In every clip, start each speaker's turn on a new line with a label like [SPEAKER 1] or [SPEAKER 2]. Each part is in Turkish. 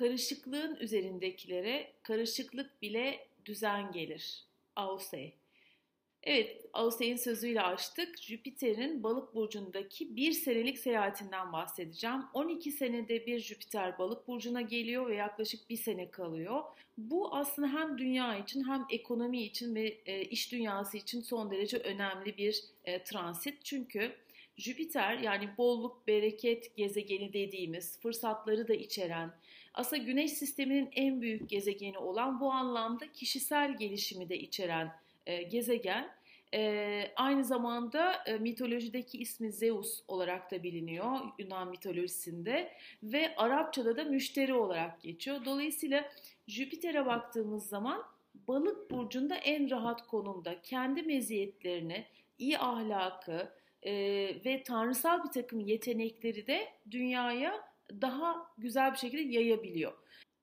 [SPEAKER 1] karışıklığın üzerindekilere karışıklık bile düzen gelir. Ausey. Evet, Ausey'in sözüyle açtık. Jüpiter'in balık burcundaki bir senelik seyahatinden bahsedeceğim. 12 senede bir Jüpiter balık burcuna geliyor ve yaklaşık bir sene kalıyor. Bu aslında hem dünya için hem ekonomi için ve e, iş dünyası için son derece önemli bir e, transit. Çünkü Jüpiter yani bolluk, bereket gezegeni dediğimiz fırsatları da içeren, aslında Güneş sisteminin en büyük gezegeni olan bu anlamda kişisel gelişimi de içeren e, gezegen. E, aynı zamanda e, mitolojideki ismi Zeus olarak da biliniyor Yunan mitolojisinde ve Arapçada da müşteri olarak geçiyor. Dolayısıyla Jüpiter'e baktığımız zaman balık burcunda en rahat konumda kendi meziyetlerini, iyi ahlakı e, ve tanrısal bir takım yetenekleri de dünyaya daha güzel bir şekilde yayabiliyor.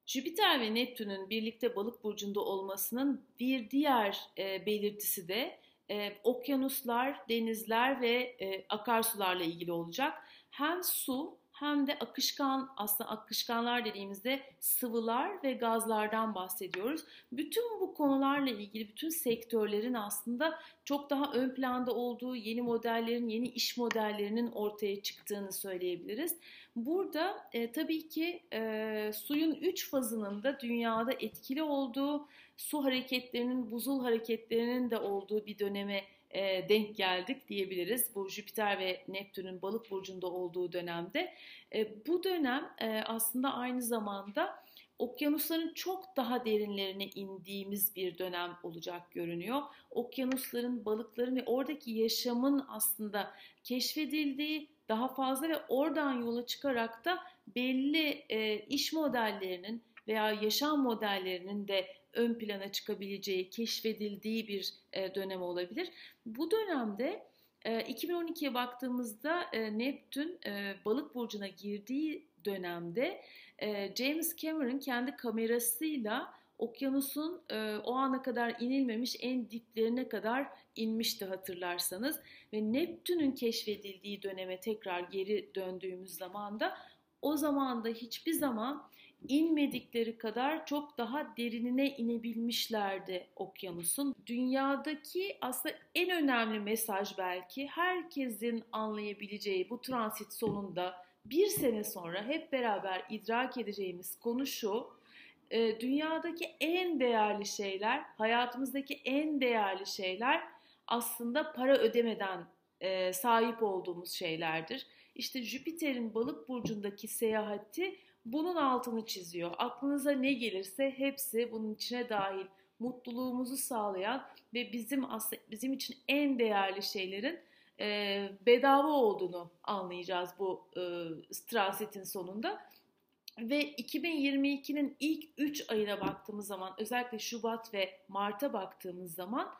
[SPEAKER 1] Jüpiter ve Neptün'ün birlikte balık burcunda olmasının bir diğer e, belirtisi de e, okyanuslar, denizler ve e, akarsularla ilgili olacak. Hem su hem de akışkan aslında akışkanlar dediğimizde sıvılar ve gazlardan bahsediyoruz. Bütün bu konularla ilgili bütün sektörlerin aslında çok daha ön planda olduğu yeni modellerin, yeni iş modellerinin ortaya çıktığını söyleyebiliriz. Burada e, tabii ki e, suyun üç fazının da dünyada etkili olduğu, su hareketlerinin, buzul hareketlerinin de olduğu bir döneme e, denk geldik diyebiliriz. Bu Jüpiter ve Neptün'ün balık burcunda olduğu dönemde. E, bu dönem e, aslında aynı zamanda okyanusların çok daha derinlerine indiğimiz bir dönem olacak görünüyor. Okyanusların, balıkların ve oradaki yaşamın aslında keşfedildiği, daha fazla ve oradan yola çıkarak da belli e, iş modellerinin veya yaşam modellerinin de ön plana çıkabileceği, keşfedildiği bir e, dönem olabilir. Bu dönemde e, 2012'ye baktığımızda e, Neptün e, balık burcuna girdiği dönemde e, James Cameron kendi kamerasıyla okyanusun e, o ana kadar inilmemiş en diplerine kadar inmişti hatırlarsanız ve Neptün'ün keşfedildiği döneme tekrar geri döndüğümüz zaman da o zaman da hiçbir zaman inmedikleri kadar çok daha derinine inebilmişlerdi okyanusun. Dünyadaki aslında en önemli mesaj belki herkesin anlayabileceği bu transit sonunda bir sene sonra hep beraber idrak edeceğimiz konu şu. E, dünyadaki en değerli şeyler, hayatımızdaki en değerli şeyler aslında para ödemeden e, sahip olduğumuz şeylerdir. İşte Jüpiter'in balık burcundaki seyahati bunun altını çiziyor. Aklınıza ne gelirse hepsi bunun içine dahil. Mutluluğumuzu sağlayan ve bizim aslında bizim için en değerli şeylerin e, bedava olduğunu anlayacağız bu e, transitin sonunda. Ve 2022'nin ilk 3 ayına baktığımız zaman özellikle Şubat ve Mart'a baktığımız zaman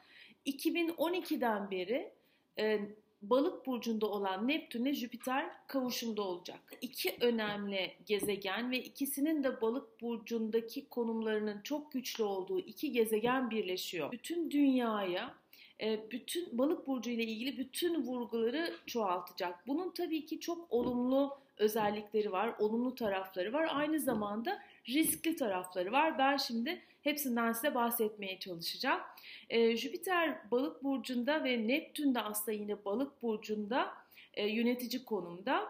[SPEAKER 1] 2012'den beri e, balık burcunda olan Neptün'le Jüpiter kavuşumda olacak. İki önemli gezegen ve ikisinin de balık burcundaki konumlarının çok güçlü olduğu iki gezegen birleşiyor. Bütün dünyaya e, bütün balık burcu ile ilgili bütün vurguları çoğaltacak. Bunun tabii ki çok olumlu özellikleri var, olumlu tarafları var. Aynı zamanda riskli tarafları var. Ben şimdi hepsinden size bahsetmeye çalışacağım. E, Jüpiter balık burcunda ve Neptün de aslında yine balık burcunda e, yönetici konumda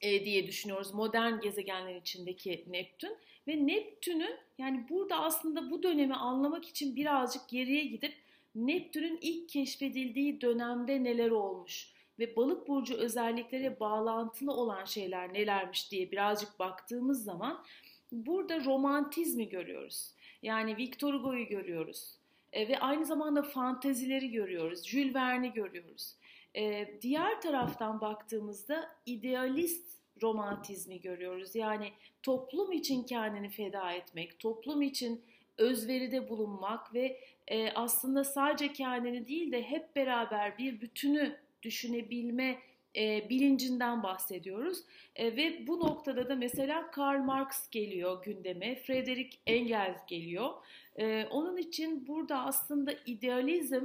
[SPEAKER 1] e, diye düşünüyoruz. Modern gezegenler içindeki Neptün ve Neptün'ün yani burada aslında bu dönemi anlamak için birazcık geriye gidip Neptün'ün ilk keşfedildiği dönemde neler olmuş ve balık burcu özelliklere bağlantılı olan şeyler nelermiş diye birazcık baktığımız zaman burada romantizmi görüyoruz. Yani Victor Hugo'yu görüyoruz. E, ve aynı zamanda fantezileri görüyoruz. Jules Verne'i görüyoruz. E, diğer taraftan baktığımızda idealist romantizmi görüyoruz. Yani toplum için kendini feda etmek, toplum için özveride bulunmak ve e, aslında sadece kendini değil de hep beraber bir bütünü düşünebilme e, bilincinden bahsediyoruz. E, ve bu noktada da mesela Karl Marx geliyor gündeme, Frederick Engels geliyor. E, onun için burada aslında idealizm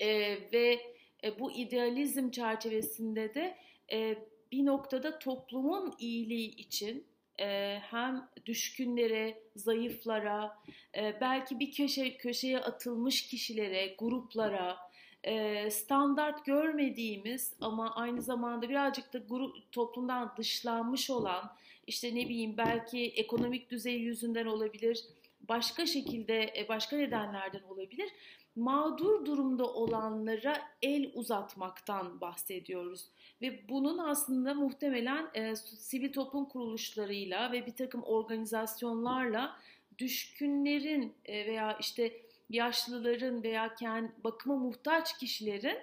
[SPEAKER 1] e, ve e, bu idealizm çerçevesinde de e, bir noktada toplumun iyiliği için e, hem düşkünlere, zayıflara, e, belki bir köşe köşeye atılmış kişilere, gruplara, e, standart görmediğimiz ama aynı zamanda birazcık da grup toplumdan dışlanmış olan, işte ne bileyim belki ekonomik düzey yüzünden olabilir, başka şekilde başka nedenlerden olabilir mağdur durumda olanlara el uzatmaktan bahsediyoruz. Ve bunun aslında muhtemelen e, sivil toplum kuruluşlarıyla ve bir takım organizasyonlarla düşkünlerin e, veya işte yaşlıların veya kendi bakıma muhtaç kişilerin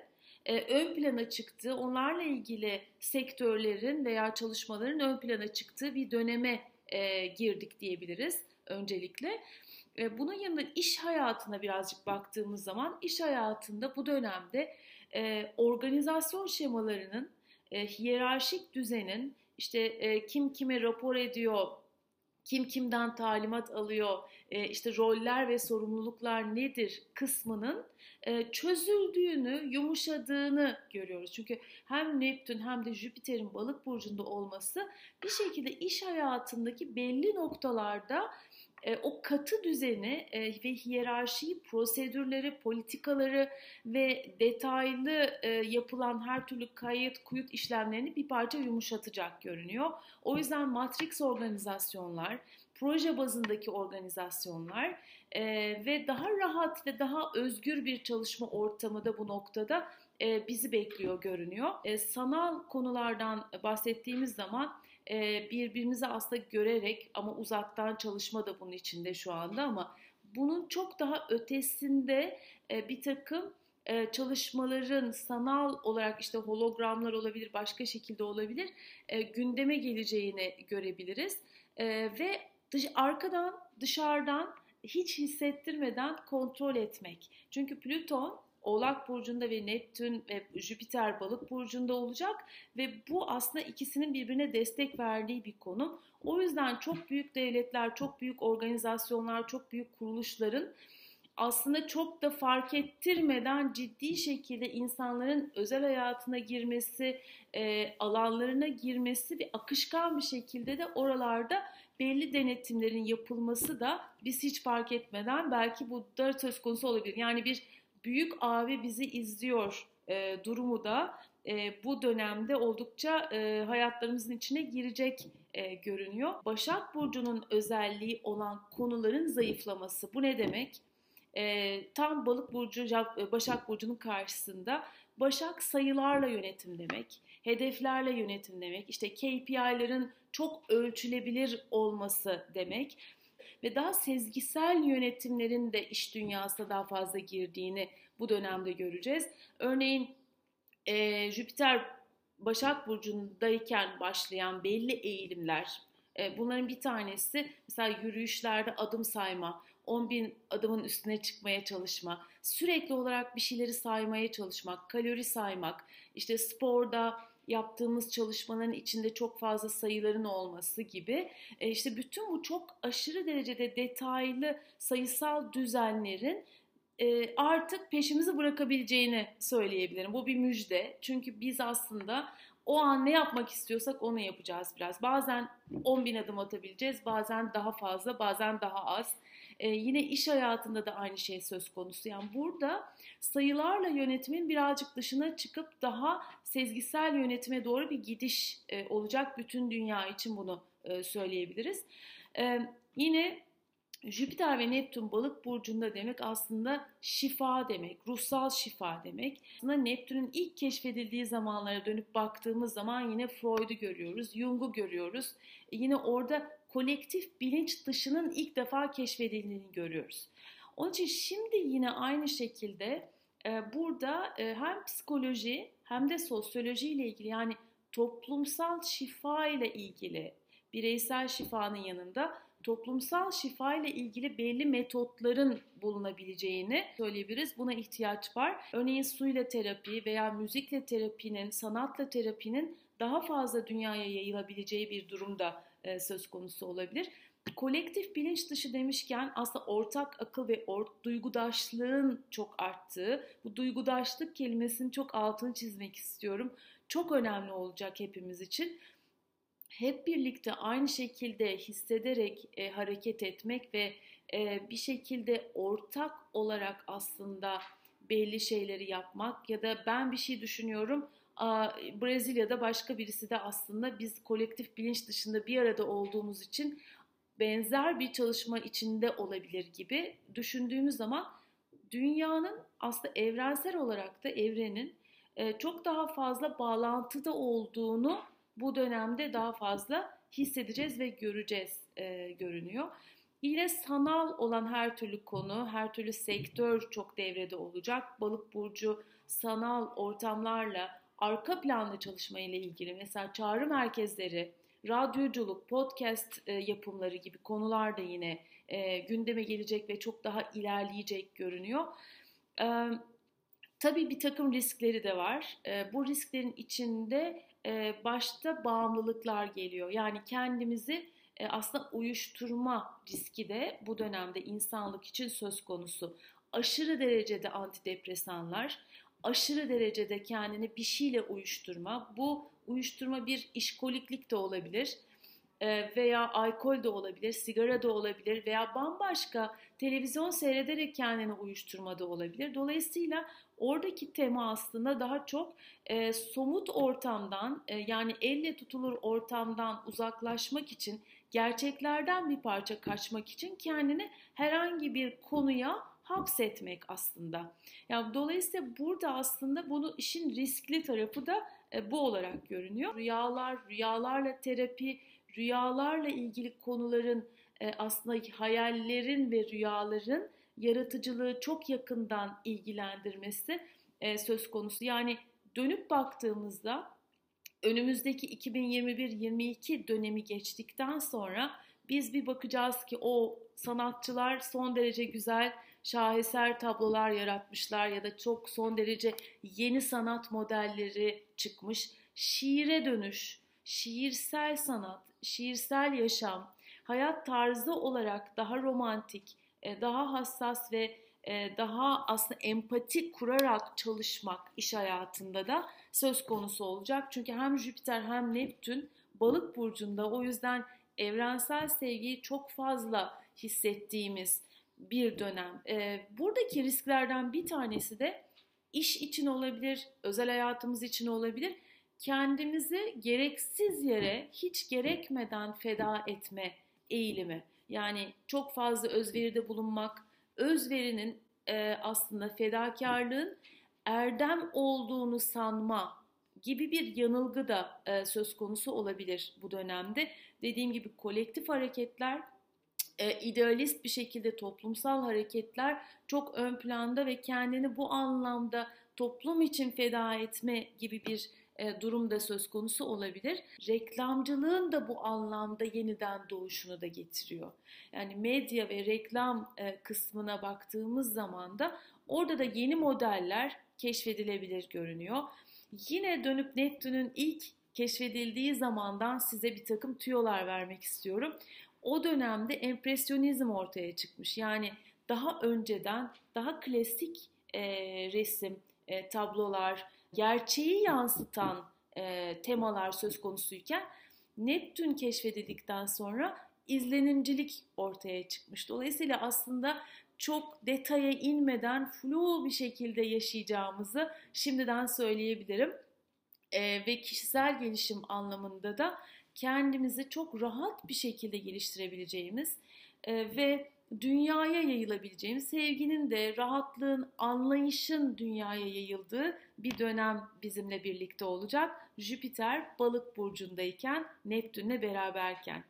[SPEAKER 1] e, ön plana çıktığı, onlarla ilgili sektörlerin veya çalışmaların ön plana çıktığı bir döneme e, girdik diyebiliriz öncelikle. E, bunun yanında iş hayatına birazcık baktığımız zaman iş hayatında bu dönemde e, organizasyon şemalarının, e, hiyerarşik düzenin, işte e, kim kime rapor ediyor, kim kimden talimat alıyor, e, işte roller ve sorumluluklar nedir kısmının e, çözüldüğünü, yumuşadığını görüyoruz. Çünkü hem Neptün hem de Jüpiter'in balık burcunda olması bir şekilde iş hayatındaki belli noktalarda e, o katı düzeni e, ve hiyerarşiyi, prosedürleri, politikaları ve detaylı e, yapılan her türlü kayıt, kuyut işlemlerini bir parça yumuşatacak görünüyor. O yüzden matrix organizasyonlar, proje bazındaki organizasyonlar e, ve daha rahat ve daha özgür bir çalışma ortamı da bu noktada e, bizi bekliyor görünüyor. E, sanal konulardan bahsettiğimiz zaman birbirimizi aslında görerek ama uzaktan çalışma da bunun içinde şu anda ama bunun çok daha ötesinde bir takım çalışmaların sanal olarak işte hologramlar olabilir, başka şekilde olabilir, gündeme geleceğini görebiliriz. Ve dış, arkadan, dışarıdan hiç hissettirmeden kontrol etmek. Çünkü Plüton Oğlak burcunda ve Neptün ve Jüpiter balık burcunda olacak ve bu aslında ikisinin birbirine destek verdiği bir konu. O yüzden çok büyük devletler, çok büyük organizasyonlar, çok büyük kuruluşların aslında çok da fark ettirmeden ciddi şekilde insanların özel hayatına girmesi, e, alanlarına girmesi ve akışkan bir şekilde de oralarda belli denetimlerin yapılması da biz hiç fark etmeden belki bu da söz konusu olabilir. Yani bir büyük abi bizi izliyor e, durumu da e, bu dönemde oldukça e, hayatlarımızın içine girecek e, görünüyor. Başak Burcu'nun özelliği olan konuların zayıflaması. Bu ne demek? E, tam Balık Burcu, Başak Burcu'nun karşısında Başak sayılarla yönetim demek, hedeflerle yönetim demek, işte KPI'lerin çok ölçülebilir olması demek ve daha sezgisel yönetimlerin de iş dünyasına daha fazla girdiğini bu dönemde göreceğiz. Örneğin e, Jüpiter Başak Burcu'ndayken başlayan belli eğilimler, e, bunların bir tanesi mesela yürüyüşlerde adım sayma, 10 bin adımın üstüne çıkmaya çalışma, sürekli olarak bir şeyleri saymaya çalışmak, kalori saymak, işte sporda yaptığımız çalışmanın içinde çok fazla sayıların olması gibi e, işte bütün bu çok aşırı derecede detaylı sayısal düzenlerin e, artık peşimizi bırakabileceğini söyleyebilirim. Bu bir müjde. Çünkü biz aslında o an ne yapmak istiyorsak onu yapacağız biraz. Bazen 10 bin adım atabileceğiz, bazen daha fazla, bazen daha az. Ee, yine iş hayatında da aynı şey söz konusu. Yani burada sayılarla yönetimin birazcık dışına çıkıp daha sezgisel yönetime doğru bir gidiş e, olacak. Bütün dünya için bunu e, söyleyebiliriz. E, yine Jüpiter ve Neptün balık burcunda demek aslında şifa demek, ruhsal şifa demek. Aslında Neptün'ün ilk keşfedildiği zamanlara dönüp baktığımız zaman yine Freud'u görüyoruz, Jung'u görüyoruz. Yine orada kolektif bilinç dışının ilk defa keşfedildiğini görüyoruz. Onun için şimdi yine aynı şekilde e, burada e, hem psikoloji hem de sosyoloji ile ilgili yani toplumsal şifa ile ilgili bireysel şifanın yanında toplumsal şifa ile ilgili belli metotların bulunabileceğini söyleyebiliriz. Buna ihtiyaç var. Örneğin suyla terapi veya müzikle terapinin, sanatla terapinin daha fazla dünyaya yayılabileceği bir durumda e, söz konusu olabilir. Kolektif bilinç dışı demişken aslında ortak akıl ve or duygudaşlığın çok arttığı, bu duygudaşlık kelimesinin çok altını çizmek istiyorum. Çok önemli olacak hepimiz için. hep birlikte aynı şekilde hissederek e, hareket etmek ve e, bir şekilde ortak olarak aslında belli şeyleri yapmak ya da ben bir şey düşünüyorum Brezilya'da başka birisi de aslında biz kolektif bilinç dışında bir arada olduğumuz için benzer bir çalışma içinde olabilir gibi düşündüğümüz zaman dünyanın aslında evrensel olarak da evrenin e, çok daha fazla bağlantıda olduğunu bu dönemde daha fazla hissedeceğiz ve göreceğiz e, görünüyor. Yine sanal olan her türlü konu, her türlü sektör çok devrede olacak. Balık burcu sanal ortamlarla arka planda çalışma ile ilgili mesela çağrı merkezleri, radyoculuk, podcast e, yapımları gibi konular da yine e, gündeme gelecek ve çok daha ilerleyecek görünüyor. E, tabii bir takım riskleri de var. Bu risklerin içinde başta bağımlılıklar geliyor. Yani kendimizi aslında uyuşturma riski de bu dönemde insanlık için söz konusu. Aşırı derecede antidepresanlar, aşırı derecede kendini bir şeyle uyuşturma. Bu uyuşturma bir işkoliklik de olabilir e, veya alkol de olabilir, sigara da olabilir veya bambaşka televizyon seyrederek kendini uyuşturma da olabilir. Dolayısıyla oradaki tema aslında daha çok e, somut ortamdan e, yani elle tutulur ortamdan uzaklaşmak için gerçeklerden bir parça kaçmak için kendini herhangi bir konuya hapsetmek aslında. Yani dolayısıyla burada aslında bunu işin riskli tarafı da bu olarak görünüyor. Rüyalar, rüyalarla terapi, rüyalarla ilgili konuların e, aslında hayallerin ve rüyaların yaratıcılığı çok yakından ilgilendirmesi e, söz konusu. Yani dönüp baktığımızda önümüzdeki 2021-22 dönemi geçtikten sonra biz bir bakacağız ki o sanatçılar son derece güzel şaheser tablolar yaratmışlar ya da çok son derece yeni sanat modelleri çıkmış. Şiire dönüş, şiirsel sanat, şiirsel yaşam, hayat tarzı olarak daha romantik, e, daha hassas ve e, daha aslında empati kurarak çalışmak iş hayatında da söz konusu olacak. Çünkü hem Jüpiter hem Neptün balık burcunda o yüzden evrensel sevgiyi çok fazla hissettiğimiz bir dönem. E, buradaki risklerden bir tanesi de iş için olabilir, özel hayatımız için olabilir. Kendimizi gereksiz yere hiç gerekmeden feda etme eğilimi. Yani çok fazla özveride bulunmak, özverinin e, aslında fedakarlığın erdem olduğunu sanma gibi bir yanılgı da e, söz konusu olabilir bu dönemde. Dediğim gibi kolektif hareketler e, idealist bir şekilde toplumsal hareketler çok ön planda ve kendini bu anlamda toplum için feda etme gibi bir e, durum da söz konusu olabilir. Reklamcılığın da bu anlamda yeniden doğuşunu da getiriyor. Yani medya ve reklam e, kısmına baktığımız zaman da orada da yeni modeller keşfedilebilir görünüyor. Yine dönüp Neptün'ün ilk keşfedildiği zamandan size bir takım tüyolar vermek istiyorum o dönemde empresyonizm ortaya çıkmış. Yani daha önceden daha klasik e, resim, e, tablolar, gerçeği yansıtan e, temalar söz konusuyken Neptün keşfedildikten sonra izlenimcilik ortaya çıkmış. Dolayısıyla aslında çok detaya inmeden flu bir şekilde yaşayacağımızı şimdiden söyleyebilirim. E, ve kişisel gelişim anlamında da kendimizi çok rahat bir şekilde geliştirebileceğimiz e, ve dünyaya yayılabileceğimiz, sevginin de rahatlığın, anlayışın dünyaya yayıldığı bir dönem bizimle birlikte olacak. Jüpiter balık burcundayken, Neptünle beraberken.